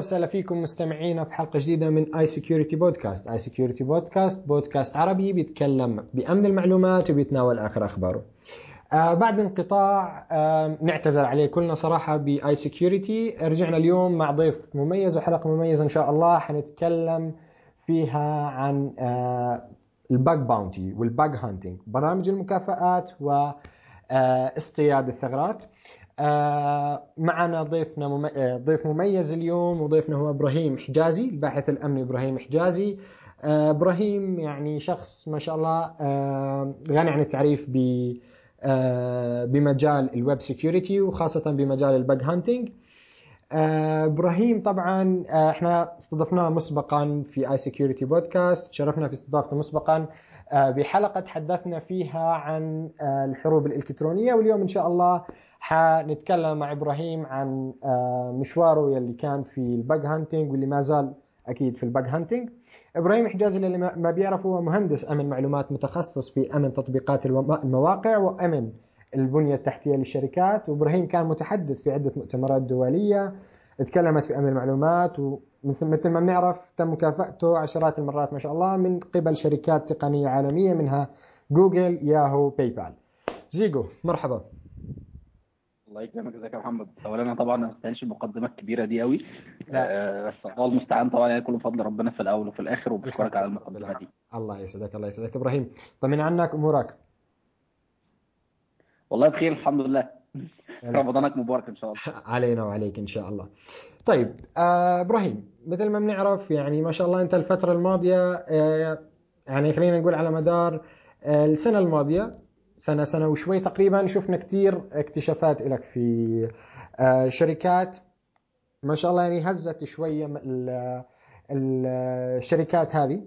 وسهلا فيكم مستمعينا في حلقة جديدة من iSecurity Podcast، iSecurity Podcast بودكاست عربي بيتكلم بأمن المعلومات وبيتناول آخر أخباره. آه بعد انقطاع آه نعتذر عليه كلنا صراحة ب iSecurity، رجعنا اليوم مع ضيف مميز وحلقة مميزة إن شاء الله حنتكلم فيها عن آه ال bug bounty وال bug hunting، برامج المكافآت واصطياد الثغرات. آه معنا ضيفنا. آه ضيف مميز اليوم وضيفنا هو إبراهيم حجازي الباحث الامني إبراهيم حجازي آه إبراهيم يعني شخص ما شاء الله غني عن التعريف ب بمجال ال web security وخاصة بمجال ال bug hunting إبراهيم طبعا إحنا استضفناه مسبقا في iSecurity podcast شرفنا في استضافته مسبقا بحلقة تحدثنا فيها عن الحروب الإلكترونية واليوم إن شاء الله حنتكلم مع إبراهيم عن مشواره يلي كان في ال bug hunting واللي ما زال أكيد في ال bug hunting إبراهيم حجازي اللي ما بيعرف هو مهندس أمن معلومات متخصص في أمن تطبيقات المواقع وأمن البنية التحتية للشركات. وإبراهيم كان متحدث في عدة مؤتمرات دولية تكلمت في أمن المعلومات ومثل مثل ما بنعرف تم مكافأته عشرات المرات ما شاء الله من قبل شركات تقنية عالمية منها جوجل ياهو باي بال زيجو مرحبا. الله يكرمك. ازيك يا محمد؟ اولا أنا طبعا ما استاهلش المقدمة الكبيرة دي قوي. آه بس الله المستعان طبعا يعني كله بفضل ربنا في الأول وفي الآخر وبشكرك على المقدمة دي. الله يسعدك الله يسعدك. إبراهيم طمن عنك أمورك؟ والله بخير الحمد لله. رمضانك مبارك إن شاء الله. علينا وعليك إن شاء الله. طيب آه إبراهيم مثل ما بنعرف يعني ما شاء الله أنت الفترة الماضية آه يعني خلينا نقول على مدار آه السنة الماضية سنة سنة وشوي تقريبا. شفنا كثير اكتشافات لك في شركات. ما شاء الله يعني هزت شوية الشركات هذه.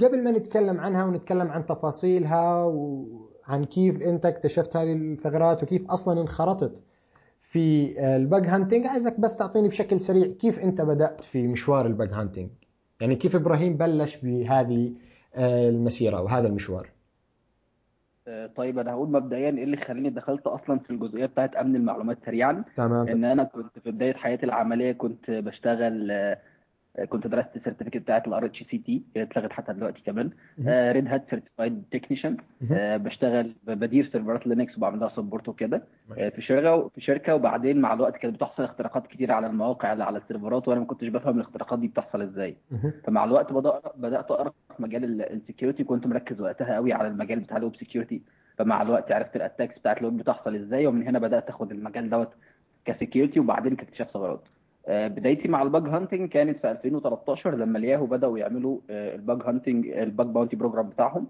قبل ما نتكلم عنها ونتكلم عن تفاصيلها وعن كيف أنت اكتشفت هذه الثغرات وكيف أصلا انخرطت في ال bug hunting عايزك بس تعطيني بشكل سريع كيف أنت بدأت في مشوار ال bug hunting يعني كيف إبراهيم بلش بهذه المسيرة وهذا المشوار؟ طيب أنا هقول مبدئيا إيه اللي خلاني دخلت أصلا في الجزئية بتاعت أمن المعلومات سريعا. تمام. إن أنا كنت في بداية حياتي العملية كنت بشتغل كنت درست ال certificate بتاعت ال RHCT اتلغت حتى دلوقتي كمان. Red Hat Certified Technician بشتغل بدير سيرفرات لينكس وبعمل لها support وكده في شركة في شركة وبعدين مع الوقت كانت بتحصل اختراقات كتير على المواقع على السيرفرات وأنا ما كنتش بفهم الاختراقات دي بتحصل إزاي. فمع الوقت بدأت أقرأ في مجال ال security كنت مركز وقتها قوي على المجال بتاع ال web security فمع الوقت عرفت ال attacks بتاعت الويب بتحصل إزاي ومن هنا بدأت أخد المجال دوت ك security وبعدين كاكتشاف ثغرات. بدايتي مع ال bug hunting كانت في 2013 لما الياهو بدأوا يعملوا ال bug hunting ال bug bounty program بتاعهم.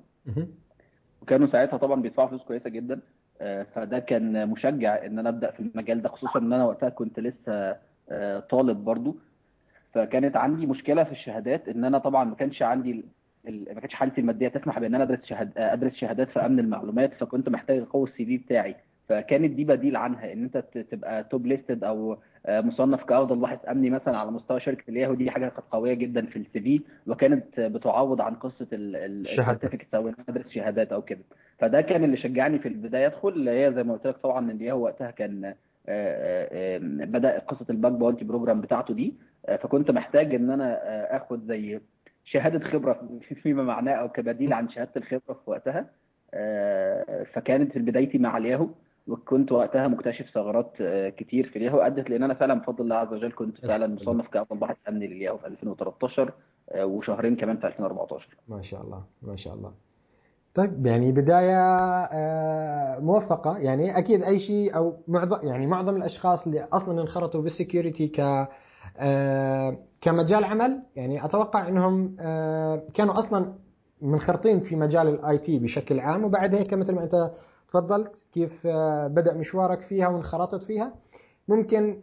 وكانوا ساعتها طبعا بيدفعوا فلوس كويسة جدا. فده كان مشجع إن أنا أبدأ في المجال ده خصوصا إن أنا وقتها كنت لسه طالب برضو. فكانت عندي مشكلة في الشهادات إن أنا طبعا ما كانش عندي ما كانتش حالتي المادية تسمح بإن أنا أدرس شهاد أدرس شهادات في أمن المعلومات فكنت محتاج أقوي ال CV بتاعي. فكانت دي بديل عنها إن أنت تبقى top listed أو مصنف كأفضل باحث أمني مثلا على مستوى شركة الياهو دي حاجة كانت قوية جدا في ال CV وكانت بتعوض عن قصة ال certificate أو أدرس شهادات أو كده. فده كان اللي شجعني في البداية. أدخل اللي هي زي ما قلت لك طبعا إن الياهو وقتها كان بدأ قصة ال bug bounty program بتاعته دي. فكنت محتاج إن أنا آخد زي شهادة خبرة فيما معناه أو كبديل عن شهادة الخبرة في وقتها. فكانت بدايتي مع الياهو. وكنت وقتها مكتشف ثغرات كتير في الياهو أدت لأن أنا فعلا بفضل الله عز وجل كنت فعلا مصنف كأفضل باحث أمني للياهو في 2013 وشهرين كمان في 2014 ما شاء الله ما شاء الله. طيب يعني بداية موفقة. يعني أكيد أي شيء أو معظم يعني معظم الأشخاص اللي أصلا انخرطوا بال security ك كمجال عمل يعني أتوقع إنهم كانوا أصلا منخرطين في مجال ال IT بشكل عام وبعد هيك مثل ما أنت تفضلت كيف بدأ مشوارك فيها وانخرطت فيها. ممكن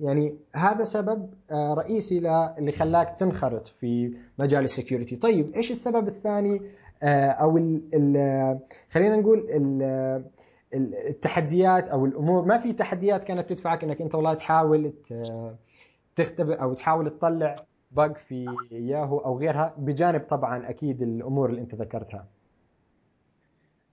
يعني هذا سبب رئيسي اللي خلاك تنخرط في مجال ال security طيب إيش السبب الثاني؟ أو ال ال خلينا نقول ال التحديات أو الأمور. ما في تحديات كانت تدفعك إنك أنت والله تحاول تختبر أو تحاول تطلع باج في ياهو أو غيرها؟ بجانب طبعا أكيد الأمور اللي أنت ذكرتها.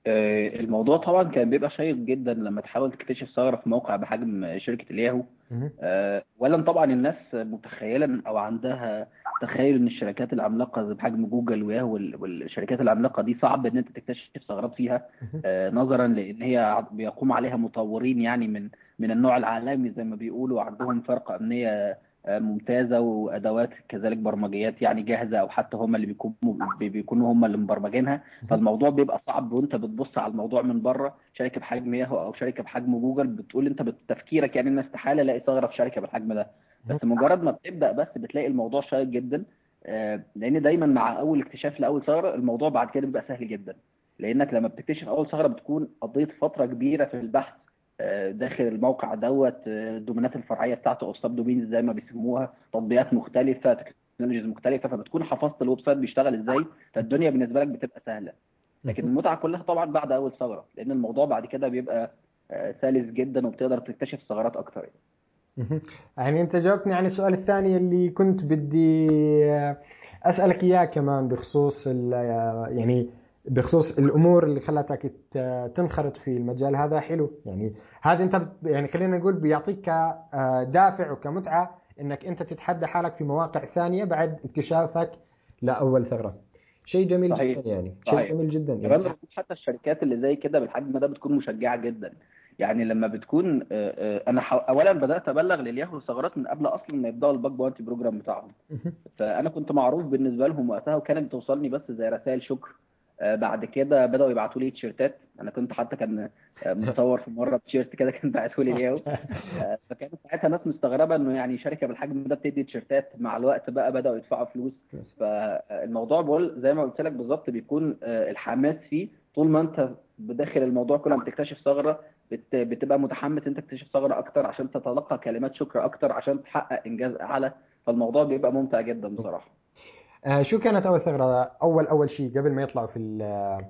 آه، الموضوع طبعا كان بيبقى شيق جدا لما تحاول تكتشف ثغرة في موقع بحجم شركة الياهو مهم. آه، اولا طبعا الناس متخيله أو عندها تخيل إن الشركات العملاقة زي بحجم جوجل وياهو وال- والشركات العملاقة دي صعب إن أنت تكتشف ثغرات فيها مهم. آه، نظرا لأن هي ع- بيقوم عليها مطورين يعني من من النوع العالمي زي ما بيقولوا عندهم فرقة أمنية آه، ممتازة وأدوات كذلك برمجيات يعني جاهزة أو حتى هم اللي بيكونوا بي- بيكونوا هم اللي مبرمجينها. فالموضوع بيبقى صعب وأنت بتبص على الموضوع من بره شركة بحجم ياهو أو شركة بحجم جوجل بتقول أنت بتفكيرك يعني إن استحالة ألاقي ثغرة في شركة بالحجم ده. بس مجرد ما بتبدأ بس بتلاقي الموضوع شيق جدا آه، لأن دايما مع أول اكتشاف لأول ثغرة الموضوع بعد كده بيبقى سهل جدا. لأنك لما بتكتشف أول ثغرة بتكون قضيت فترة كبيرة في البحث داخل الموقع دوت آه، الدومينات الفرعية بتاعته أو ال subdomains زي ما بيسموها تطبيقات مختلفة technologies مختلفة فبتكون حفظت ال website بيشتغل إزاي فالدنيا بالنسبة لك بتبقى سهلة. لكن المتعة كلها طبعا بعد أول ثغرة لأن الموضوع بعد كده بيبقى آه، سلس جدا وبتقدر تكتشف ثغرات أكتر يعني. يعني أنت جاوبتني عن السؤال الثاني اللي كنت بدي أسألك إياه كمان بخصوص ال- يعني بخصوص الأمور اللي خلتك تنخرط في المجال هذا حلو. يعني هذا أنت يعني خلينا نقول بيعطيك كدافع وكمتعة إنك أنت تتحدى حالك في مواقع ثانية بعد اكتشافك لأول ثغرة. شيء جميل صحيح. جدا يعني. شيء صحيح. جميل جدا يعني. حتى الشركات اللي زي كده بالحجم ده بتكون مشجعة جدا. يعني لما بتكون آه، آه، أنا اولا بدأت أبلغ للياهو ثغرات من قبل أصلا ما يبدأوا ال bug bounty program بتاعهم. فأنا كنت معروف بالنسبة لهم وقتها وكانت بتوصلني بس زي رسائل شكر. آه، بعد كده بدأوا يبعتوا لي تيشيرتات. أنا كنت حتى كان آه، متصور في مرة بتيشيرت كده كان بعته لي الياهو آه، فكانت ساعتها ناس مستغربة إنه يعني شركة بالحجم ده بتدي تيشيرتات. مع الوقت بقى بدأوا يدفعوا فلوس. فالموضوع بقول زي ما قلت لك بالظبط بيكون الحماس فيه. طول ما أنت بداخل الموضوع كل ما بتكتشف ثغرة بت- بتبقى متحمس أنت تكتشف ثغرة أكتر عشان تتلقى كلمات شكر أكتر عشان تحقق إنجاز أعلى. فالموضوع بيبقى ممتع جدا بصراحة. شو كانت أول ثغرة أول أول شيء قبل ما يطلعوا في ال-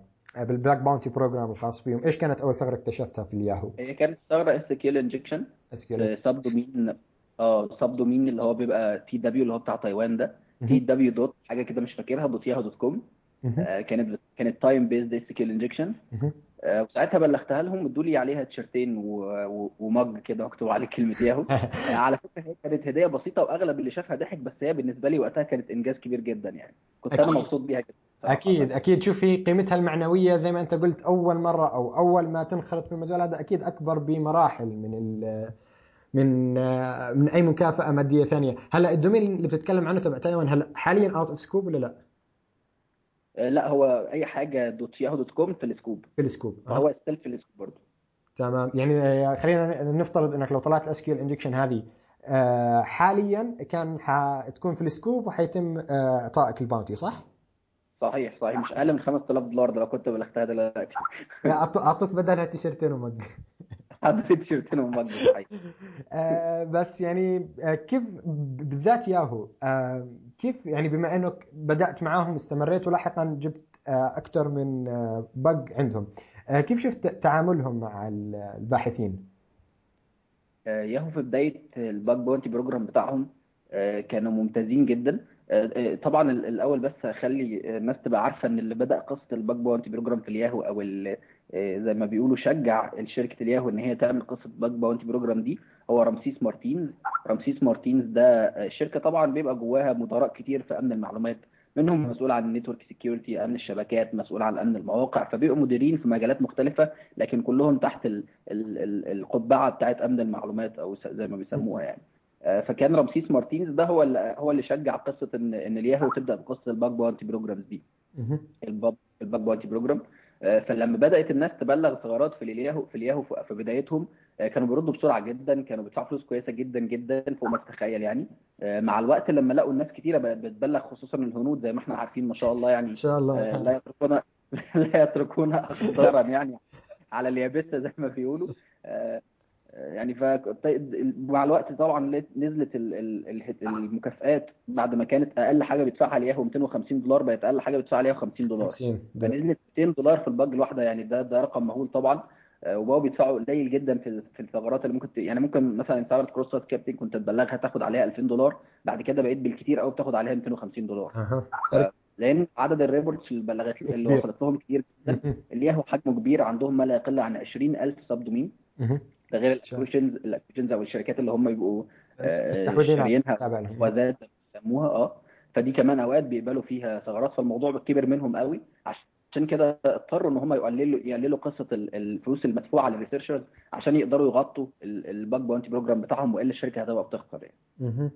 بال bug bounty program الخاص فيهم إيش كانت أول ثغرة اكتشفتها في الياهو هي كانت ثغرة SQL injection. subdomain آه subdomain اللي هو بيبقى TW اللي هو بتاع تايوان ده تي. دبليو دوت حاجة كده مش فاكرها dot ياهو dot com. آه، كانت كانت time based SQL injection. آه، وساعتها بلغتها لهم ادوا لي عليها تيشرتين ومج كده مكتوب عليه كلمه ياهو آه، على فكرة هي كانت هدية بسيطة وأغلب اللي شافها ضحك بس هي بالنسبة لي وقتها كانت إنجاز كبير جدا يعني. كنت أنا أكيد. مبسوط بيها جدا. أكيد أكيد. شوفي قيمتها المعنوية زي ما أنت قلت أول مرة أو أول ما تنخرط في المجال هذا أكيد أكبر بمراحل من ال من آه، من أي مكافأة مادية ثانية. هلا ال domain اللي بتتكلم عنه تبع تايوان هلا حاليا out of scope ولا لا؟ آه، لا هو أي حاجة dot ياهو dot com في ال scope آه. فهو still في ال scope برضه. تمام. يعني آه، خلينا نفترض إنك لو طلعت ال SQL injection هذه آه، حاليا كان حتكون في ال scope وحيتم آه، إعطائك ال bounty صح؟ صحيح صحيح. مش أقل من 5000 دولار ده لو كنت بلغتها دلوقتي. أعطوك بدلها تيشرتين ومج. تيشيرت ومج صحيح. آه، بس يعني آه، كيف بالذات ياهو آه، كيف يعني بما انك بدأت معاهم استمريت ولاحقا جبت أكثر من bug عندهم كيف شفت تعاملهم مع الباحثين؟ ياهو في بداية ال bug bounty program بتاعهم كانوا ممتازين جدا. طبعا ال- الأول بس أخلي الناس تبقى عارفة إن اللي بدأ قصة ال bug bounty program في الياهو آه، زي ما بيقولوا شجع شركة الياهو إن هي تعمل قصة bug bounty program دي. هو رمسيس مارتينز. رمسيس مارتينز ده آه، شركة طبعا بيبقى جواها مدراء كتير في أمن المعلومات منهم مسؤول عن ال network security أمن الشبكات مسؤول عن أمن المواقع فبيبقوا مديرين في مجالات مختلفة لكن كلهم تحت ال ال ال القبعة بتاعت أمن المعلومات أو زي ما بيسموها يعني. آه، فكان رمسيس مارتينز ده هو اللي هو اللي شجع قصة إن إن الياهو تبدأ بقصة ال bug bounty programs دي. ال bug bounty program. آه، فلما بدأت الناس تبلغ ثغرات في الياهو في الياهو في بدايتهم آه، كانوا بيردوا بسرعة جدا كانوا بيدفعوا فلوس كويسة جدا جدا فوق ما تتخيل يعني. آه، مع الوقت لما لقوا الناس كتيرة بقت بتبلغ خصوصا الهنود زي ما إحنا عارفين ما شاء الله يعني. إن شاء الله. آه، لا يتركون لا يتركون أخضرا يعني على اليابسة زي ما بيقولوا. آه، آه، يعني ف مع الوقت طبعا نزلت ال- ال- ال- المكافآت بعد ما كانت أقل حاجة بيدفعها الياهو 250 دولار بقت أقل حاجة بيدفعها الياهو 50 دولار. 50 دولار. فنزلت 200 دولار في ال bug الواحدة يعني ده ده رقم مهول طبعا آه، وبقوا بيدفعوا قليل جدا في في الثغرات اللي ممكن ت... يعني ممكن مثلا ثغرة cross site scripting كنت تبلغها تاخد عليها 2000 دولار بعد كده بقيت بالكتير قوي بتاخد عليها 250 دولار أها فرق لأن عدد ال reports اللي بلغت اللي. وصلت لهم كتير جدا مهم. الياهو حجمه كبير عندهم ما لا يقل عن 20000 subdomain. ده غير شاء. ال acquisitions ال acquisitions أو الشركات اللي هم يبقوا آه، مستحوذين على شاريينها تابع لهم. وذات بيسموها آه فدي كمان أوقات بيقبلوا فيها ثغرات فالموضوع كبر منهم قوي عشان كده اضطروا إن هم يقللوا يقللوا قصة ال- الفلوس المدفوعة لل researchers عشان يقدروا يغطوا ال bug bounty program بتاعهم وإلا الشركة هتبقى بتخسر يعني. مهم.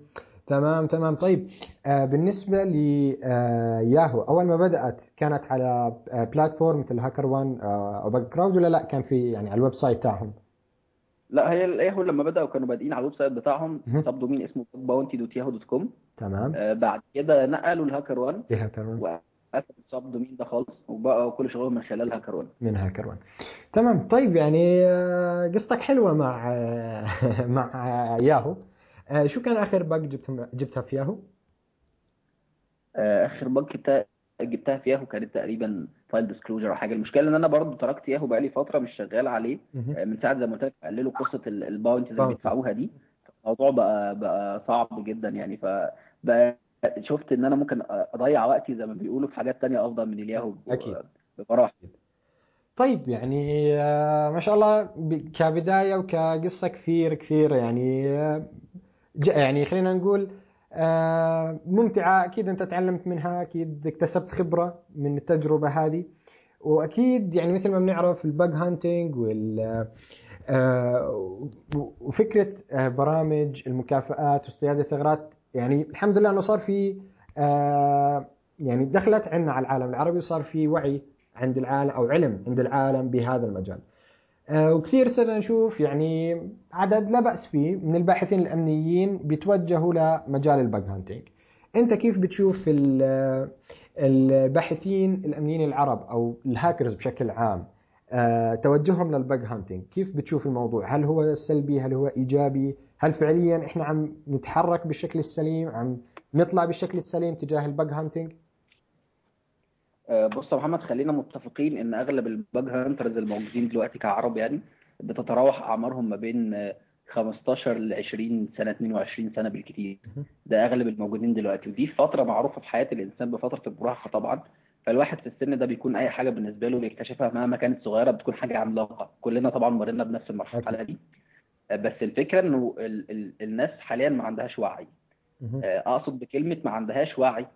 تمام تمام. طيب آه بالنسبة لياهو أول ما بدأت كانت على آه platform مثل HackerOne آه أو Bugcrowd ولا لا؟ كان في يعني على ال website تاعهم لا هي الياهو لما بدأوا كانوا بادئين على ال website بتاعهم. subdomain اسمه bounty dot ياهو dot com تمام. بعد كده نقلوا ال HackerOne. وقفلوا ال subdomain ده خالص وبقوا كل شغلهم من خلال HackerOne من HackerOne تمام طيب يعني آه، قصتك حلوة مع آه، مع آه، ياهو. شو كان آخر bug جبتها جبتها في ياهو؟ آخر bug جبتها جبتها في ياهو كانت تقريبا file disclosure أو حاجة. المشكلة إن أنا برضو تركت ياهو بقالي فترة مش شغال عليه من ساعة زي ما قلت لك قللوا قصة ال bounties اللي. بيدفعوها دي. الموضوع بقى بقى صعب جدا يعني فبقى شفت إن أنا ممكن أضيع وقتي زي ما بيقولوا في حاجات تانية أفضل من الياهو أكيد. بصراحه طيب يعني آه، ما شاء الله كبداية وكقصة كثير كثير يعني آه، يعني خلينا نقول آه، ممتعة. أكيد أنت تعلمت منها أكيد اكتسبت خبرة من التجربة هذه. وأكيد يعني مثل ما بنعرف ال bug hunting وال و- وفكرة آه، برامج المكافآت واصطياد الثغرات يعني الحمد لله أنه صار في آه، يعني دخلت عندنا على العالم العربي وصار في وعي عند العالم أو علم عند العالم بهذا المجال. آه، وكثير صرنا نشوف يعني عدد لا بأس فيه من الباحثين الأمنيين بيتوجهوا لمجال ال bug hunting أنت كيف بتشوف ال- الباحثين الأمنيين العرب أو الهاكرز بشكل عام آه، توجههم لل bug hunting كيف بتشوف الموضوع؟ هل هو سلبي؟ هل هو إيجابي؟ هل فعليا إحنا عم نتحرك بالشكل السليم؟ عم نطلع بالشكل السليم تجاه ال bug hunting آه، بص يا محمد خلينا متفقين إن أغلب ال bug hunters الموجودين دلوقتي كعرب يعني بتتراوح أعمارهم ما بين آه، 15 ل 20 سنة 22 سنة بالكثير ده أغلب الموجودين دلوقتي. ودي فترة معروفة في حياة الإنسان بفترة المراهقة طبعا. فالواحد في السن ده بيكون أي حاجة بالنسبة له بيكتشفها مهما كانت صغيرة بتكون حاجة عملاقة. كلنا طبعا مرينا بنفس المرحلة دي. بس الفكرة إنه ال ال الناس حاليا ما عندهاش وعي. آه، أقصد بكلمة ما عندهاش وعي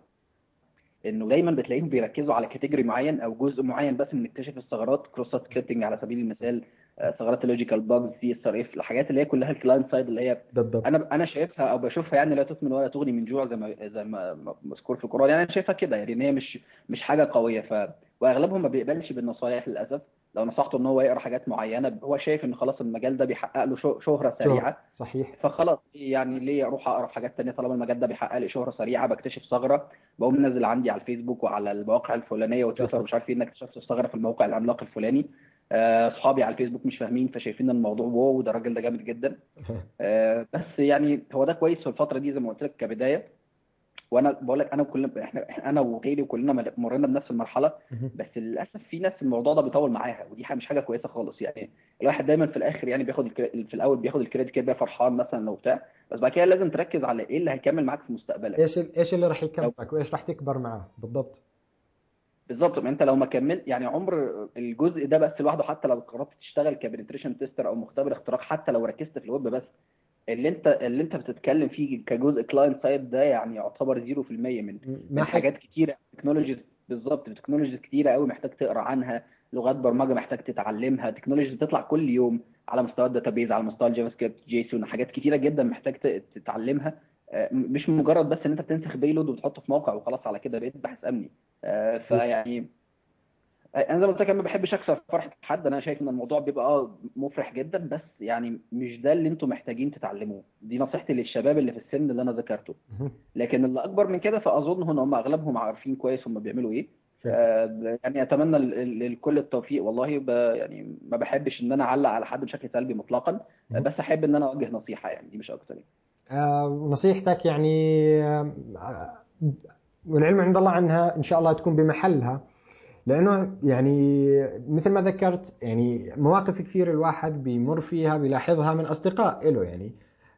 إنه دايما بتلاقيهم بيركزوا على category معين أو جزء معين بس من اكتشاف الثغرات cross scripting على سبيل المثال آه، ثغرات ال logical bugs CSRF الحاجات اللي هي كلها ال client side اللي هي بالضبط. أنا أنا شايفها أو بشوفها يعني لا تسمن ولا تغني من جوع زي ما زي ما مذكور في القرآن. يعني أنا شايفها كده يعني إن هي مش مش حاجة قوية. ف وأغلبهم ما بيقبلش بالنصايح للأسف. لو نصحته إن هو يقرأ حاجات معينة هو شايف إن خلاص المجال ده بيحقق له شهرة سريعة. صحيح. فخلاص يعني ليه أروح أقرأ في حاجات تانية طالما المجال ده بيحقق لي شهرة سريعة؟ بكتشف ثغرة بقوم منزل عندي على الفيسبوك وعلى المواقع الفلانية وتويتر. مش عارف إيه انك اكتشفت الثغرة في الموقع العملاق الفلاني. آه، اصحابي على الفيسبوك مش فاهمين فشايفين الموضوع واو ده الراجل ده جامد جدا. آه، بس يعني هو ده كويس في الفترة دي زي ما قلت لك كبداية. وأنا بقول لك أنا وكل إحنا إحنا- أنا وغيري وكلنا مل- مرينا بنفس المرحلة مهم. بس للأسف في ناس الموضوع ده بيطول معاها ودي حاجة مش حاجة كويسة خالص. يعني الواحد دايما في الآخر يعني بياخد الكري... في الأول بياخد ال credit كده بيبقى فرحان مثلا لو بتاع بس بعد كده لازم تركز على إيه اللي هيكمل معاك في مستقبلك. إيش ال- إيش اللي راح يكملك وإيش راح تكبر معاه. بالضبط. بالظبط ما أنت لو ما كملت يعني عمر الجزء ده بس لوحده حتى لو قررت تشتغل ك penetration tester أو مختبر اختراق حتى لو ركزت في الويب بس اللي انت اللي انت بتتكلم فيه كجزء client side ده يعني يعتبر 0% من من حاجات كتيرة. technologies بالظبط technologies كتيرة قوي محتاج تقرأ عنها. لغات برمجة محتاج تتعلمها. technologies بتطلع كل يوم على مستوى ال database على مستوى ال JavaScript JSON حاجات كتيرة جدا محتاج تتعلمها. آه، مش مجرد بس إن أنت بتنسخ payload وبتحطه في موقع وخلاص على كده بقيت باحث أمني. آه، فيعني أنا زي ما قلت لك أنا ما بحبش أكسر فرحه حد أنا شايف إن الموضوع بيبقى آه مفرح جدا بس يعني مش ده اللي أنتم محتاجين تتعلموه دي نصيحتي للشباب اللي في السن اللي أنا ذكرته. لكن اللي أكبر من كده فأظن ان هم أغلبهم عارفين كويس هم بيعملوا إيه. آه، يعني أتمنى للكل التوفيق والله يعني ما بحبش إن أنا أعلق على حد بشكل سلبي مطلقا. بس أحب إن أنا أوجه نصيحة يعني دي مش أكتر يعني. آه، نصيحتك يعني آه، والعلم عند الله عنها إن شاء الله تكون بمحلها لأنه يعني مثل ما ذكرت يعني مواقف كثير الواحد بيمر فيها بيلاحظها من أصدقاء له يعني.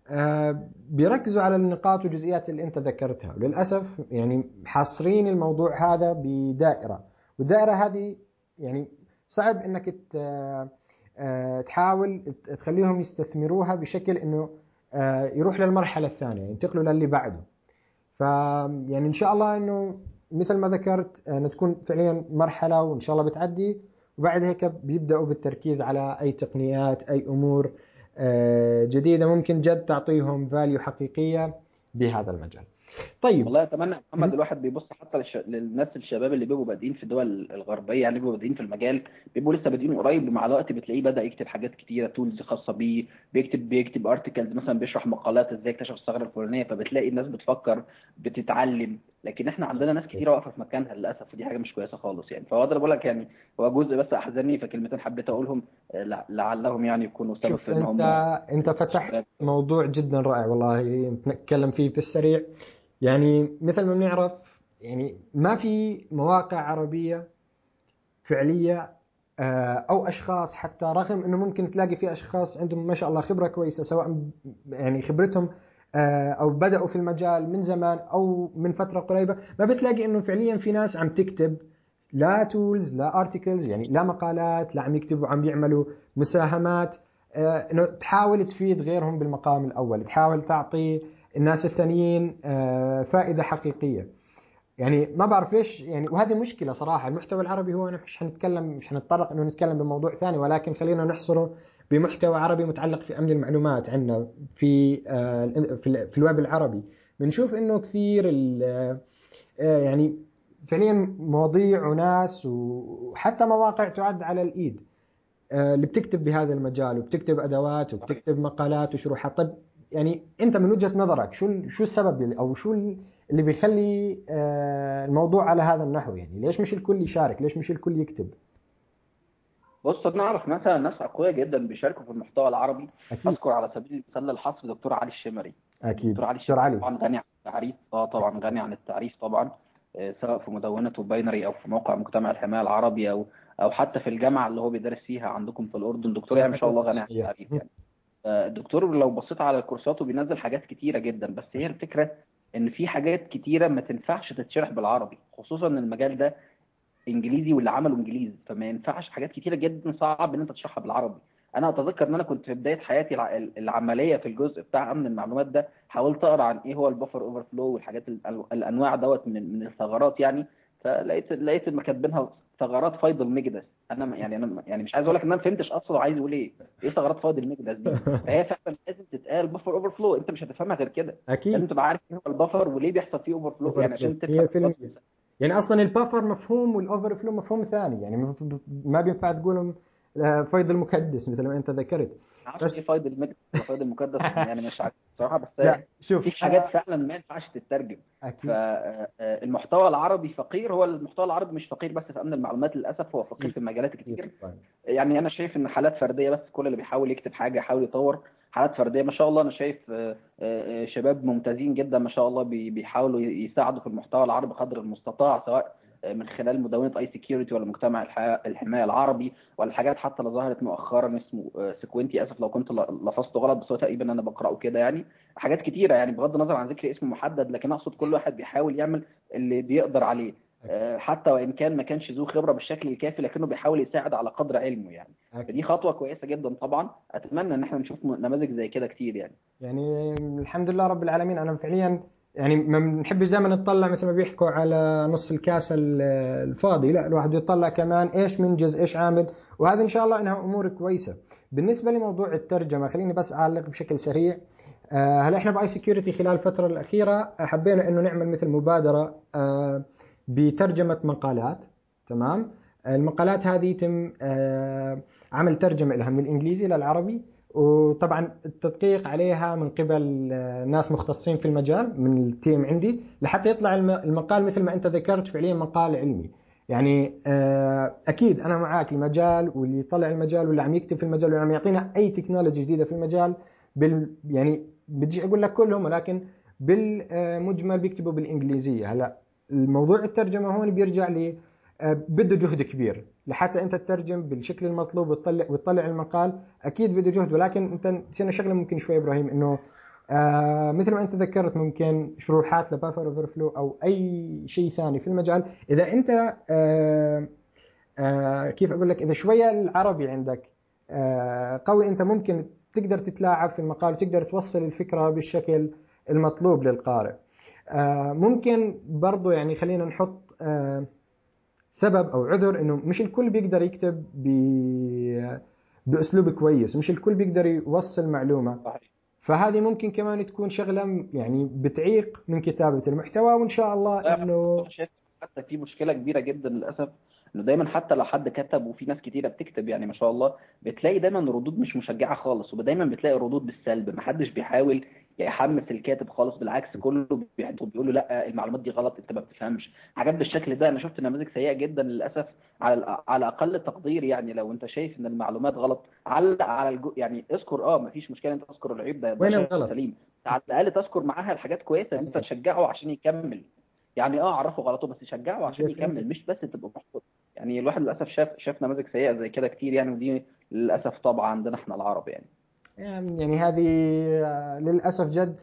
آه، بيركزوا على النقاط والجزئيات اللي أنت ذكرتها. وللأسف يعني حاصرين الموضوع هذا بدائرة. والدائرة هذه يعني صعب إنك آه، تحاول تخليهم يستثمروها بشكل إنه يروح للمرحلة الثانية ينتقلوا للي بعده. ف يعني إن شاء الله إنه مثل ما ذكرت انه تكون فعليا مرحلة وإن شاء الله بتعدي وبعد هيك بيبداوا بالتركيز على أي تقنيات أي أمور آه، جديدة ممكن جد تعطيهم فاليو حقيقية بهذا المجال. طيب. والله أتمنى محمد الواحد بيبص حتى للش... للناس الشباب اللي بيبقوا بادئين في الدول الغربية يعني بيبقوا بادئين في المجال بيبقوا لسه بادئين قريب مع الوقت بتلاقيه بدأ يكتب حاجات كتيرة tools خاصة بيه بيكتب بيكتب articles مثلا بيشرح مقالات إزاي اكتشف الثغرة الفلانية فبتلاقي الناس بتفكر بتتعلم. لكن إحنا عندنا ناس كتيرة واقفة في مكانها للأسف ودي حاجة مش كويسة خالص يعني. فهو ده بقول لك يعني هو جزء بس احزنني فكلمتين حبيت أقولهم لعلهم يعني يكونوا سبب في إن هم أنت انت فتحت موضوع جدا رائع والله نتكلم فيه في السريع يعني مثل ما بنعرف يعني ما في مواقع عربية فعلية آه، أو أشخاص حتى رغم إنه ممكن تلاقي في أشخاص عندهم ما شاء الله خبرة كويسة سواء يعني خبرتهم آه، أو بدأوا في المجال من زمان أو من فترة قريبة ما بتلاقي إنه فعليا في ناس عم تكتب لا tools لا articles يعني لا مقالات لا عم يكتبوا عم يعملوا مساهمات آه، إنه تحاول تفيد غيرهم بالمقام الأول تحاول تعطي الناس الثانيين آه، فائدة حقيقية. يعني ما بعرف ليش يعني وهذه مشكلة صراحة. المحتوى العربي هو مش حنتكلم مش حنتطرق إنه نتكلم بموضوع ثاني ولكن خلينا نحصره بمحتوى عربي متعلق في أمن المعلومات عندنا في آه، في الويب العربي. بنشوف إنه كثير آه، يعني فعليا مواضيع وناس وحتى مواقع تعد على الإيد. اللي بتكتب بهذا المجال وبتكتب أدوات وبتكتب مقالات وشروحات. طيب يعني انت من وجهة نظرك شو شو السبب أو شو اللي بيخلي آه، الموضوع على هذا النحو يعني؟ ليش مش الكل يشارك؟ ليش مش الكل يكتب؟ بص بنعرف مثلا ناس أقوياء جدا بيشاركوا في المحتوى العربي. أكيد. أذكر على سبيل المثال الحصر دكتور علي الشمري. أكيد. دكتور علي الشمري طبعا غني عن التعريف. آه طبعا غني عن التعريف طبعا. آه، سواء في مدونته باينري أو في موقع مجتمع الحماية العربي أو أو حتى في الجامعة اللي هو بيدرس فيها عندكم في الأردن. دكتور يعني ما شاء الله غني عن التعريف يعني. الدكتور لو بصيت على كورساته بينزل حاجات كتيرة جدا بس هي الفكرة إن في حاجات كتيرة ما تنفعش تتشرح بالعربي خصوصا إن المجال ده إنجليزي واللي عمله إنجليزي فما ينفعش حاجات كتيرة جدا صعب إن أنت تشرحها بالعربي. أنا أتذكر إن أنا كنت في بداية حياتي العملية في الجزء بتاع أمن المعلومات ده حاولت أقرأ عن إيه هو ال buffer overflow والحاجات الأنواع دوت من من الثغرات يعني فلقيت لقيت كاتبينها ثغرات فيض المكدس أنا يعني أنا يعني مش عايز أقول لك إن أنا ما فهمتش أصلا عايز يقول إيه. إيه ثغرات فيض المكدس دي؟ فهي فعلا لازم تتقال buffer overflow أنت مش هتفهمها غير كده. أكيد. لازم تبقى عارف إيه هو ال buffer وليه بيحصل فيه overflow يعني عشان تفهم يعني أصلا ال buffer مفهوم وال overflow مفهوم ثاني. يعني ما بينفع تقولهم فيض المكدس مثل ما انت ذكرت. بس فيض المكدس فيض المكدس يعني مش عارف بصراحة بس لا شوف. في حاجات فعلا ما ينفعش تترجم. أكيد. فالمحتوى العربي فقير هو المحتوى العربي مش فقير بس في أمن المعلومات للأسف هو فقير في مجالات كتير. يعني أنا شايف إن حالات فردية بس كل اللي بيحاول يكتب حاجة يحاول يطور حالات فردية ما شاء الله أنا شايف شباب ممتازين جدا ما شاء الله بيحاولوا يساعدوا في المحتوى العربي قدر المستطاع سواء من خلال مدونة iSecurity ولا مجتمع الحماية العربي ولا حاجات حتى اللي ظهرت مؤخرا اسمه سكوينتي. اسف لو كنت لفظته غلط بس هو تقريبا أنا بقرأه كده يعني. حاجات كتيرة يعني بغض النظر عن ذكر اسم محدد لكن أقصد كل واحد بيحاول يعمل اللي بيقدر عليه. حتى وإن كان ما كانش ذو خبرة بالشكل الكافي لكنه بيحاول يساعد على قدر علمه يعني. فدي خطوة كويسة جدا طبعا. أتمنى إن إحنا نشوف نماذج زي كده كتير يعني. يعني الحمد لله رب العالمين. أنا فعليا يعني ما بنحبش دائما نطلع مثل ما بيحكوا على نص الكاس الفاضي. لا الواحد يطلع كمان إيش منجز إيش عامل. وهذا إن شاء الله إنها أمور كويسة. بالنسبة لموضوع الترجمة خليني بس أعلق بشكل سريع. آه، هلا إحنا ب iSecurity خلال الفترة الأخيرة حبينا إنه نعمل مثل مبادرة آه، بترجمة مقالات؟ تمام؟ المقالات هذه يتم آه، عمل ترجمة لها من الإنجليزي للعربي. وطبعا التدقيق عليها من قبل آه، ناس مختصين في المجال من ال team عندي لحتى يطلع المقال مثل ما انت ذكرت فعليا مقال علمي. يعني آه، أكيد أنا معاك المجال واللي يطلع المجال واللي عم يكتب في المجال واللي عم يعطينا أي technology جديدة في المجال بال يعني بدي أقول لك كلهم ولكن بالمجمل بيكتبوا بالإنجليزية. هلا الموضوع الترجمة هون بيرجع بده جهد كبير. لحتى انت تترجم بالشكل المطلوب وتطلع وتطلع المقال أكيد بده جهد. ولكن انت نسينا شغلة ممكن شوي إبراهيم إنه آه مثل ما انت ذكرت ممكن شروحات ل buffer overflow أو أي شيء ثاني في المجال. إذا انت آه آه كيف أقول لك؟ إذا شوية العربي عندك آه قوي أنت ممكن تقدر تتلاعب في المقال وتقدر توصل الفكرة بالشكل المطلوب للقارئ. آه ممكن برضو يعني خلينا نحط آه سبب أو عذر إنه مش الكل بيقدر يكتب بأسلوب كويس مش الكل بيقدر يوصل معلومة. فهذه ممكن كمان تكون شغلة يعني بتعيق من كتابة المحتوى وإن شاء الله إنه حتى في مشكلة كبيرة جدا للأسف إنه دايما حتى لو حد كتب وفي ناس كتيرة بتكتب يعني ما شاء الله بتلاقي دايما ردود مش مشجعة خالص ودايما بتلاقي ردود بالسلب ما حدش بيحاول يحمس الكاتب خالص بالعكس كله بيقول له لأ المعلومات دي غلط أنت ما بتفهمش. حاجات بالشكل ده أنا شفت نماذج سيئة جدا للأسف على على أقل تقدير يعني لو أنت شايف إن المعلومات غلط علق على الجو يعني اذكر آه ما فيش مشكلة أنت تذكر العيب ده وين الغلط سليم. على الأقل تذكر معاها الحاجات كويسة أنت تشجعه عشان يكمل. يعني آه عرفه غلطه بس شجعه عشان يكمل مش بس تبقى محبط يعني الواحد للأسف شاف شاف نماذج سيئة زي كده كتير يعني ودي للأسف طبعا عندنا إحنا العرب يعني. يعني هذه للأسف جد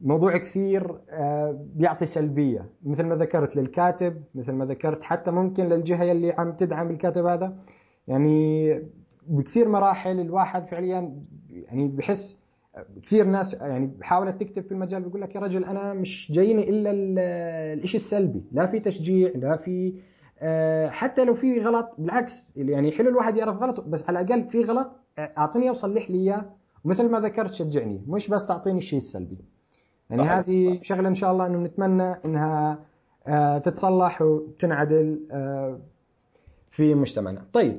موضوع كثير بيعطي سلبية. مثل ما ذكرت للكاتب مثل ما ذكرت حتى ممكن للجهة اللي عم تدعم الكاتب هذا. يعني بكثير مراحل الواحد فعليا يعني بحس كثير ناس يعني حاولت تكتب في المجال بيقول لك يا رجل أنا مش جايني إلا الشيء السلبي. لا في تشجيع لا في حتى لو في غلط بالعكس يعني حلو الواحد يعرف غلط بس على الأقل في غلط اعطيني اوصل لي إياه. ومثل ما ذكرت شجعني مش بس تعطيني الشيء السلبي. يعني صحيح. هذه شغلة إن شاء الله إنه نتمنى إنها تتصلح وتنعدل في مجتمعنا. طيب.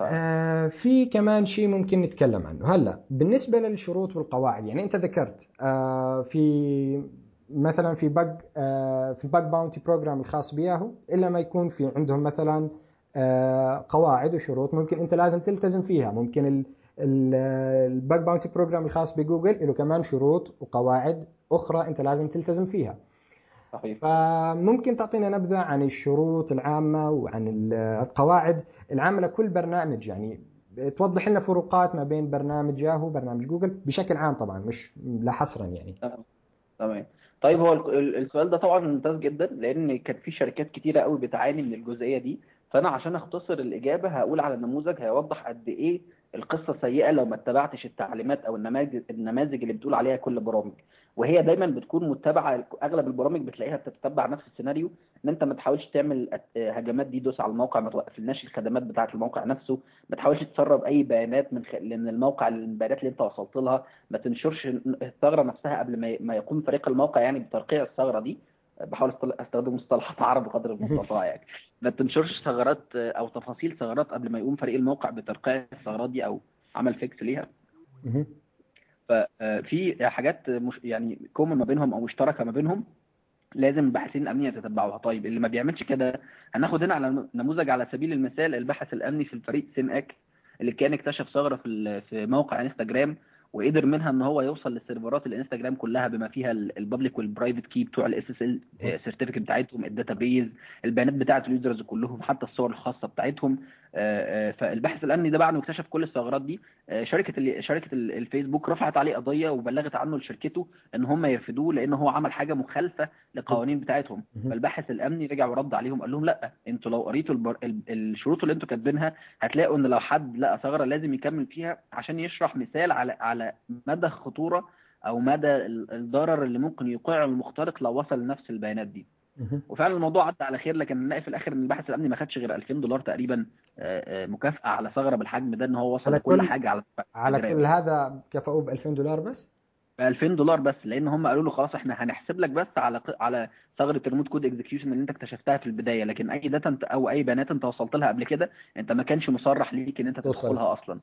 آه في كمان شيء ممكن نتكلم عنه. هلا بالنسبة للشروط والقواعد يعني أنت ذكرت آه في مثلا في bug آه في ال bug bounty program الخاص بياهو إلا ما يكون في عندهم مثلا آه قواعد وشروط ممكن أنت لازم تلتزم فيها. ممكن ال bug bounty program الخاص بجوجل له كمان شروط وقواعد أخرى أنت لازم تلتزم فيها. صحيح. فممكن تعطينا نبذة عن الشروط العامة وعن القواعد العامة لكل برنامج. يعني توضح لنا فروقات ما بين برنامج ياهو وبرنامج جوجل بشكل عام طبعا مش لا حصرا يعني. تمام. طيب هو السؤال ده طبعا ممتاز جدا لأن كان في شركات كتيرة قوي بتعاني من الجزئية دي. فأنا عشان أختصر الإجابة هقول على نموذج هيوضح قد إيه القصة سيئة لو ما اتبعتش التعليمات أو النماذج النماذج اللي بتقول عليها كل برامج. وهي دايما بتكون متبعه أغلب البرامج بتلاقيها بتتبع نفس السيناريو إن أنت ما تحاولش تعمل هجمات دي دوس على الموقع ما توقفلناش الخدمات بتاعة الموقع نفسه ما تحاولش تسرب أي بيانات من خ... من الموقع البيانات اللي أنت وصلت لها ما تنشرش الثغرة نفسها قبل ما, ما يقوم فريق الموقع يعني بترقيع الثغرة دي. بحاول أستخدم مصطلحات عربي قدر المستطاع يعني. ما تنشرش ثغرات أو تفاصيل ثغرات قبل ما يقوم فريق الموقع بترقيع الثغرات دي أو عمل fix ليها. ففي حاجات مش يعني common ما بينهم أو مشتركة ما بينهم لازم الباحثين الامنيين يتتبعوها طيب اللي ما بيعملش كده هناخد هنا على نموذج على سبيل المثال الباحث الأمني في الفريق سين إك اللي كان اكتشف ثغرة في في موقع إنستجرام وقدر منها إن هو يوصل للسيرفرات الإنستجرام كلها بما فيها ال public وال private key بتوع ال SSL certificate بتاعتهم ال database البيانات بتاعة ال users كلهم حتى الصور الخاصة بتاعتهم. فالباحث الأمني ده بعد ما اكتشف كل الثغرات دي شركة شركة الفيسبوك رفعت عليه قضية وبلغت عنه لشركته إن هم يرفدوه لأن هو عمل حاجة مخالفة للقوانين بتاعتهم. فالباحث الأمني رجع ورد عليهم قال لهم لأ أنتوا لو قريتوا البر... الشروط اللي أنتوا كاتبينها هتلاقوا إن لو حد لقى ثغرة لازم يكمل فيها عشان يشرح مثال على على مدى الخطورة أو مدى الضرر اللي ممكن يوقعه المخترق لو وصل لنفس البيانات دي. وفعلا الموضوع عدى على خير لكن نلاقي في الآخر إن الباحث الأمني ما خدش غير 2000 دولار تقريبا مكافأة على ثغرة بالحجم ده إن هو وصل لكل كل حاجة على على كل هذا كفؤوه ب 2000 دولار بس؟ ب 2000 دولار بس لأن هم قالوا له خلاص إحنا هنحسب لك بس على على ثغرة remote code execution اللي أنت اكتشفتها في البداية لكن أي data انت أو أي بيانات أنت وصلت لها قبل كده أنت ما كانش مصرح ليك إن أنت تدخلها أصلا.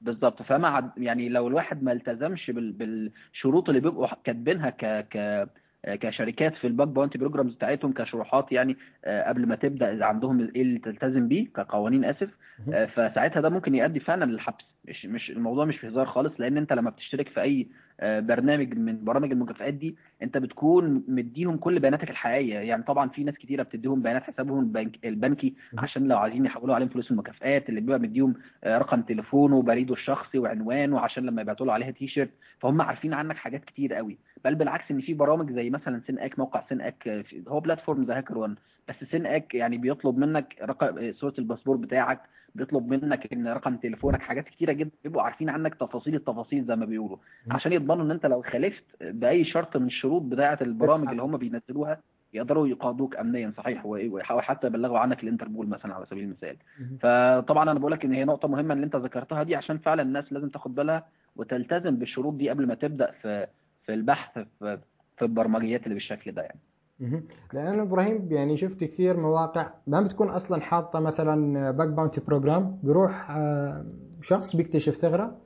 بالظبط فما يعني لو الواحد ما التزمش بالشروط اللي بيبقوا كاتبينها ك ك كشركات في ال bug bounty programs بتاعتهم كشروحات يعني قبل ما تبدأ اذا عندهم إيه اللي تلتزم بيه كقوانين آسف فساعتها ده ممكن يؤدي فعلا للحبس. مش مش الموضوع مش في هزار خالص لأن أنت لما بتشترك في أي آه، برنامج من برامج المكافآت دي أنت بتكون مديهم كل بياناتك الحقيقية. يعني طبعا في ناس كتيرة بتديهم بيانات حسابهم البنك البنكي عشان لو عايزين يحولوا عليهم فلوس المكافآت اللي بيبقى مديهم آه، رقم تليفونه وبريده الشخصي وعنوانه عشان لما يبعتوا له عليها تي شيرت فهم عارفين عنك حاجات كتير قوي. بل بالعكس إن في برامج زي مثلا Synack موقع Synack آه، هو platform زي HackerOne بس Synack يعني بيطلب منك رقم صورة الباسبور بتاعك بيطلب منك إن رقم تليفونك حاجات كتيرة جدا بيبقوا عارفين عنك تفاصيل التفاصيل زي ما بيقولوا. عشان يضمنوا إن أنت لو خالفت بأي شرط من الشروط بتاعة البرامج اللي هم بينزلوها يقدروا يقاضوك امنيا صحيح و- ويحاول حتى يبلغوا عنك الانتربول مثلا على سبيل المثال. فطبعا أنا بقول لك إن هي نقطة مهمة اللي أنت ذكرتها دي عشان فعلا الناس لازم تاخد بالها وتلتزم بالشروط دي قبل ما تبدأ في في البحث في في البرمجيات اللي بالشكل ده يعني. مهم. لأنه إبراهيم يعني شفت كثير مواقع ما بتكون أصلا حاطة مثلا bug bounty program بيروح آه، شخص بيكتشف ثغرة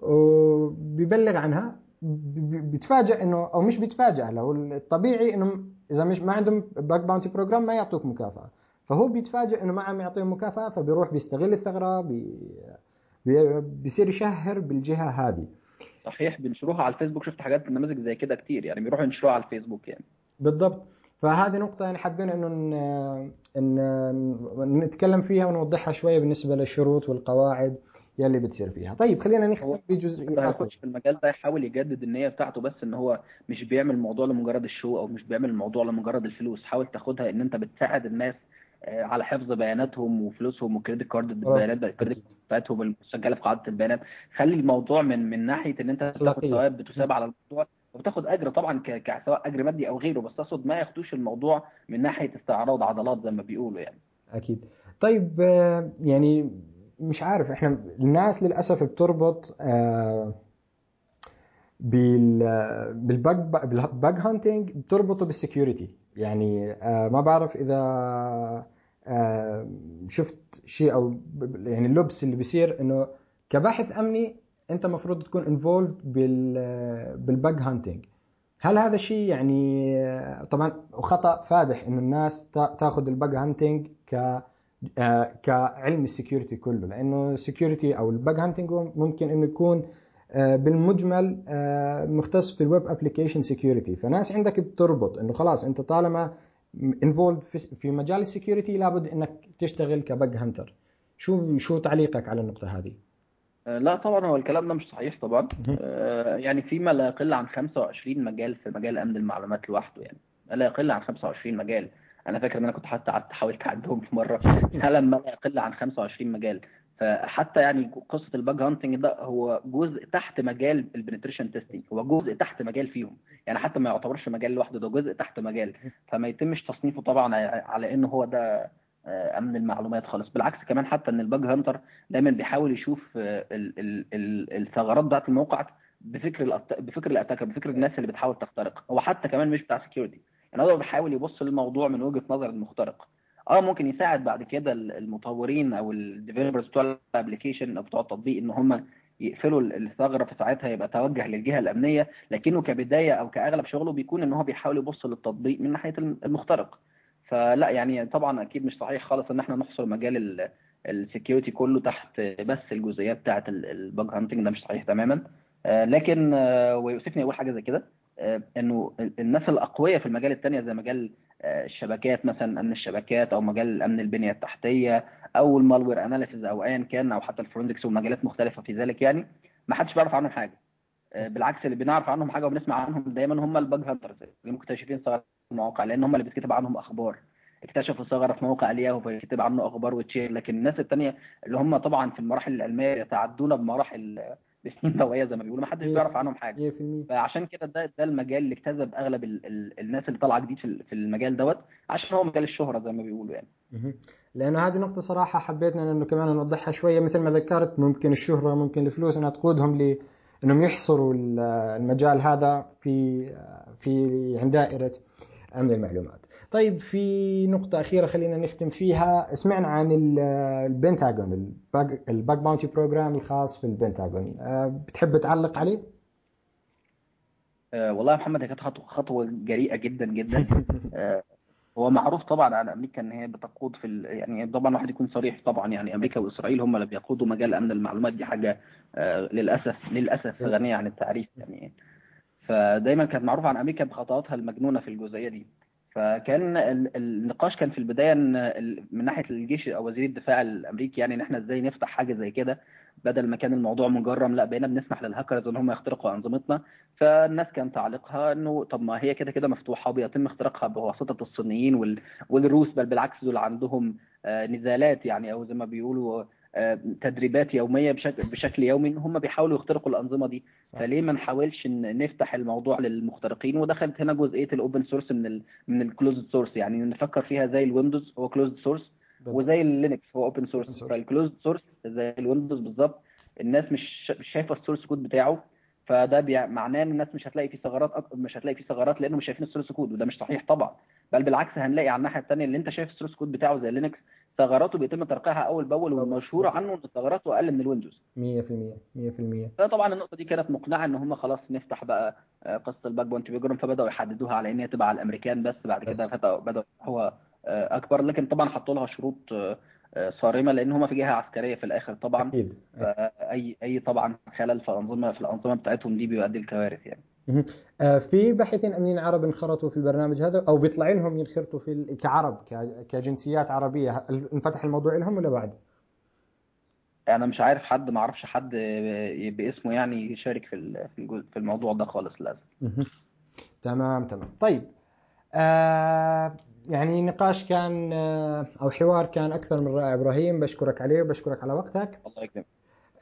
وبيبلغ عنها. بيتفاجئ إنه أو مش بيتفاجئ لو الطبيعي إنه إذا مش ما عندهم bug bounty program ما يعطوك مكافأة. فهو بيتفاجئ إنه ما عم يعطيهم مكافأة فبيروح بيستغل الثغرة بي بي- بيصير يشهر بالجهة هذه. صحيح بينشروها على الفيسبوك. شفت حاجات نماذج زي كده كتير يعني بيروحوا ينشروها على الفيسبوك يعني. بالضبط. فهذه نقطة يعني حابين إنه ن- إن نتكلم فيها ونوضحها شوية بالنسبة للشروط والقواعد يلي بتصير فيها. طيب خلينا نختم بجزء. هيخش في المجال ده يحاول يجدد النية بتاعته بس إن هو مش بيعمل الموضوع لمجرد الشو أو مش بيعمل الموضوع لمجرد الفلوس حاول تاخدها إن أنت بتساعد الناس آه، على حفظ بياناتهم وفلوسهم وال credit card البيانات ال credit بتاعتهم المسجلة في قاعدة البيانات خلي الموضوع من من ناحية إن أنت بتاخد. ثواب بتثاب على الموضوع وبتاخد أجر طبعا ك- ك- سواء أجر مادي أو غيره بس اقصد ما ياخدوش الموضوع من ناحية استعراض عضلات زي ما بيقولوا يعني أكيد. طيب آه، يعني مش عارف إحنا الناس للأسف بتربط آه، بال بال bug بال bug hunting بتربطه بال security يعني آه، ما بعرف إذا شفت شيء أو يعني اللبس اللي بيصير إنه كباحث أمني انت المفروض تكون involved بال بال bug hunting هل هذا الشيء يعني طبعا خطأ فادح انه الناس تا- تاخذ ال bug hunting ك آه، كعلم ال security كله لأنه ال security أو ال bug hunting ممكن إنه يكون آه، بالمجمل آه، مختص في ال web application security فناس عندك بتربط إنه خلاص أنت طالما involved في مجال ال security لابد إنك تشتغل ك bug hunter شو شو تعليقك على النقطة هذه؟ آه، لا طبعا هو الكلام ده مش صحيح طبعا. آه، يعني فيما لا يقل عن 25 مجال في مجال أمن المعلومات لوحده يعني. لا يقل عن 25 مجال. أنا فاكر إن أنا كنت حتى قعدت حاولت أعدهم في مرة. فعلا ما لا يقل عن 25 مجال. فحتى يعني قصة ال bug hunting ده هو جزء تحت مجال ال penetration testing هو جزء تحت مجال فيهم. يعني حتى ما يعتبرش مجال لوحده ده جزء تحت مجال. فما يتمش تصنيفه طبعا على إنه هو ده أمن المعلومات خالص. بالعكس كمان حتى إن ال bug hunter دايما بيحاول يشوف آه، ال- ال- ال- الثغرات بتاعت الموقع بفكر بفكر ال attacker بفكر الناس اللي بتحاول تخترق. هو حتى كمان مش بتاع security يعني هو بيحاول يبص للموضوع من وجهة نظر المخترق. آه ممكن يساعد بعد كده ال- المطورين أو ال developers بتوع ال application أو بتوع التطبيق إن هم يقفلوا ال- الثغرة في ساعتها يبقى توجه للجهة الأمنية. لكنه كبداية أو كأغلب شغله بيكون إن هو بيحاول يبص للتطبيق من ناحية الم- المخترق. فلا يعني طبعا أكيد مش صحيح خالص إن إحنا نحصر مجال ال security كله تحت بس الجزئيات بتاعه ال bug hunting ده مش صحيح تماما. آه، لكن آه، ويؤسفني أقول حاجة زي كده آه، إنه الناس الأقوياء في المجال التانية زي مجال الشبكات مثلا أمن الشبكات أو مجال أمن البنية التحتية أو ال malware analysis أو ايا كان أو حتى ال forensics ومجالات مختلفة في ذلك يعني ما حدش بيعرف عنهم حاجة. بالعكس اللي بنعرف عنهم حاجة وبنسمع عنهم دايما هم ال bug hunters اللي مكتشفين ثغرات في المواقع لأن هم اللي بيتكتب عنهم أخبار. اكتشفوا ثغرة في موقع الياهو فيكتب عنه أخبار وتشير. لكن الناس التانية اللي هم طبعا في المراحل العلمية يتعدون بمراحل بسنين ضوئيه زي ما بيقولوا. ما حدش بيعرف عنهم حاجة. 100% فعشان كده ده ده المجال اللي اجتذب أغلب ال ال الناس اللي طالعة جديد في في المجال دوت عشان هو مجال الشهرة زي ما بيقولوا يعني. لأنه هذه نقطة صراحة حبيتنا انه كمان نوضحها شوية. مثل ما ذكرت ممكن الشهرة ممكن الفلوس إنها تقودهم ل إنهم يحصروا ال- المجال هذا في في عند دائرة امن المعلومات. طيب في نقطة أخيرة خلينا نختم فيها. سمعنا عن ال- البنتاغون ال bug bounty program الخاص في البنتاغون. أه، بتحب تعلق عليه؟ آه والله يا محمد هي كانت خطوه جريئة جدا جدا. آه هو معروف طبعا عن أمريكا إن هي بتقود في ال... يعني طبعا الواحد يكون صريح طبعا. يعني أمريكا وإسرائيل هم اللي بيقودوا مجال أمن المعلومات. دي حاجة آه للاسف للأسف غنية عن التعريف. يعني فدايما كانت معروفة عن أمريكا بخطواتها المجنونة في الجزئية دي. فكان ال- النقاش كان في البداية من ناحية الجيش أو وزير الدفاع الأمريكي يعني إن إحنا إزاي نفتح حاجة زي كده بدل ما كان الموضوع مجرم لا بقينا بنسمح للهاكرز إن هم يخترقوا أنظمتنا. فالناس كان تعليقها إنه طب ما هي كده كده مفتوحة وبيتم اختراقها بواسطة الصينيين وال- والروس بل بالعكس دول عندهم آه، نزالات يعني أو زي ما بيقولوا تدريبات يومية بشكل بشكل يومي هم بيحاولوا يخترقوا الأنظمة دي. صح. فليه ما نحاولش نفتح الموضوع للمخترقين؟ ودخلت هنا جزئية ال open source من ال من ال closed source يعني نفكر فيها زي الويندوز هو closed source. وزي ال Linux هو open source. فال closed source زي ال Windows بالظبط الناس مش مش شايفة ال source code بتاعه فده بيع- معناه إن الناس مش هتلاقي فيه ثغرات أك... مش هتلاقي فيه ثغرات لأنه مش شايفين ال source code وده مش صحيح طبعا. بل بالعكس هنلاقي على الناحية الثانية اللي أنت شايف ال source code بتاعه زي Linux ثغراته بيتم ترقيعها أول بأول. والمشهور عنه إن ثغراته أقل من ال Windows 100% 100% فطبعا النقطة دي كانت مقنعة إن هم خلاص نفتح بقى آه، قصة ال bug bounty program فبدأوا يحددوها على إن هي تبقى على الأمريكان بس بعد. كده بداوا هو أكبر لكن طبعا حطوا لها شروط آه، آه، صارمة لأن هم في جهة عسكرية في الآخر طبعا أكيد فاي أي طبعا خلل في انظمه في الأنظمة بتاعتهم دي بيؤدي لكوارث يعني. آه، في باحثين أمنيين عرب انخرطوا في البرنامج هذا أو بيطلع لهم ينخرطوا في كعرب كجنسيات عربية. انفتح الموضوع لهم ولا بعد؟ أنا مش عارف حد ما أعرفش حد آه، باسمه يعني يشارك في في الموضوع ده خالص للأسف. تمام تمام. طيب آه يعني نقاش كان آه أو حوار كان أكثر من رائع إبراهيم. بشكرك عليه وبشكرك على وقتك. الله يكرمك.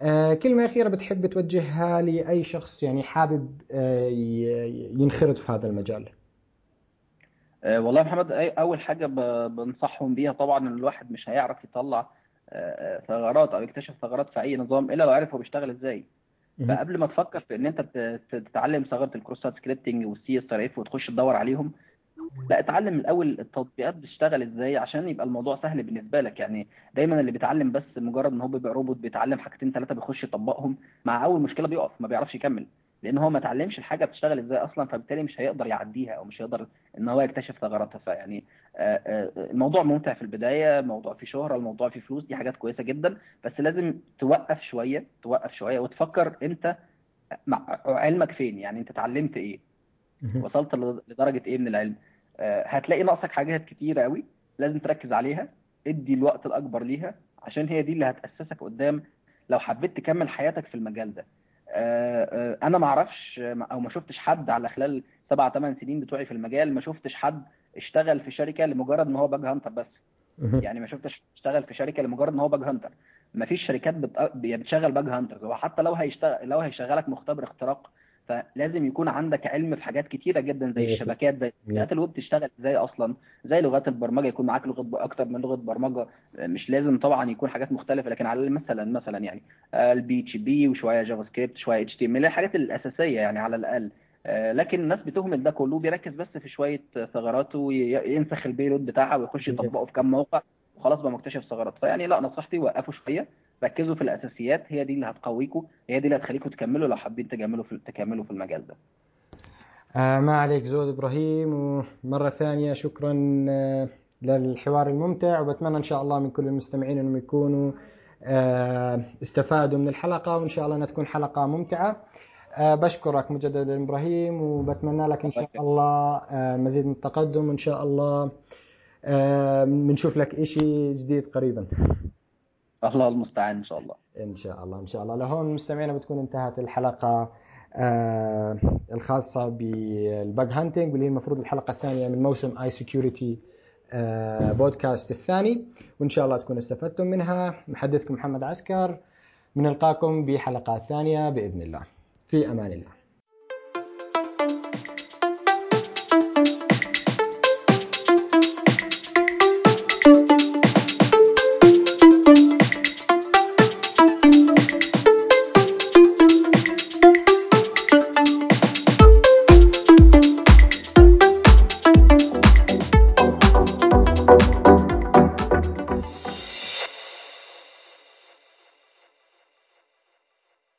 آه كلمة أخيرة بتحب توجهها لأي شخص يعني حابب آه ينخرط في هذا المجال آه، والله محمد أي- أول حاجة ب- بنصحهم بيها طبعا إن الواحد مش هيعرف يطلع ثغرات أو يكتشف ثغرات في أي نظام إلا لو عرف هو بيشتغل مهم. فقبل ما تفكر في إن أنت تتعلم ثغرة ال cross-site scripting وال CSRF وتخش تدور عليهم لا اتعلم الأول التطبيقات بتشتغل إزاي عشان يبقى الموضوع سهل بالنسبة لك. يعني دايما اللي بيتعلم بس مجرد إن هو بيبقى روبوت بيتعلم حاجتين ثلاثة بيخش يطبقهم مع أول مشكلة بيقف ما بيعرفش يكمل لأن هو ما اتعلمش الحاجة بتشتغل إزاي أصلا فبالتالي مش هيقدر يعديها أو مش هيقدر إن هو يكتشف ثغراتها. فيعني آه، آه، الموضوع ممتع في البداية موضوع فيه شهرة الموضوع فيه فلوس دي حاجات كويسة جدا بس لازم توقف شوية توقف شوية وتفكر أنت علمك فين؟ يعني أنت اتعلمت إيه. وصلت لدرجة إيه من العلم؟ آه، هتلاقي ناقصك حاجات كتيرة قوي لازم تركز عليها ادي الوقت الأكبر ليها عشان هي دي اللي هتأسسك قدام لو حبيت تكمل حياتك في المجال ده. آه، آه، أنا ما أعرفش أو ما شفتش حد على خلال سبع ثمان سنين بتوعي في المجال ما شفتش حد اشتغل في شركة لمجرد ان هو bug hunter بس. يعني ما شفتش اشتغل في شركة لمجرد ان هو bug hunter. ما فيش شركات بت- بتشغل bug hunters. هو حتى لو هيشتغل لو هيشغلك مختبر اختراق فلازم يكون عندك علم في حاجات كتيرة جدا زي الشبكات زي تطبيقات الويب تشتغل إزاي أصلا زي لغات البرمجة يكون معاك لغة أكتر من لغة برمجة. مش لازم طبعا يكون حاجات مختلفة لكن على مثلا مثلا يعني ال PHP وشوية JavaScript شوية HTML الحاجات الأساسية يعني على الأقل. آه، لكن الناس بتهمل ده كله بيركز بس في شوية ثغرات وينسخ البيلود بتاعها ويخش يطبقه في كام موقع. وخلاص بقى مكتشف ثغرات. فيعني لا نصيحتي وقفوا شوية ركزوا في الأساسيات هي دي اللي هتقويكم هي دي اللي هتخليكم تكملوا لو حابين تكملوا في تكملوا في المجال ده. آه ما عليك زود إبراهيم ومرة ثانية شكرا آه للحوار الممتع وبتمنى إن شاء الله من كل المستمعين إنهم يكونوا آه استفادوا من الحلقة وإن شاء الله إنها تكون حلقة ممتعة. آه بشكرك مجددا إبراهيم وبتمنى لك إن شاء الله مزيد من التقدم وإن شاء الله بنشوف لك إشي جديد قريبا. الله المستعان إن شاء الله. إن شاء الله إن شاء الله. لهون مستمعينا بتكون انتهت الحلقة آه الخاصة بال bug hunting واللي هي المفروض الحلقة الثانية من موسم iSecurity آه بودكاست الثاني. وإن شاء الله تكونوا استفدتم منها. محدثكم محمد عسكر. بنلقاكم بحلقات ثانية بإذن الله. في أمان الله.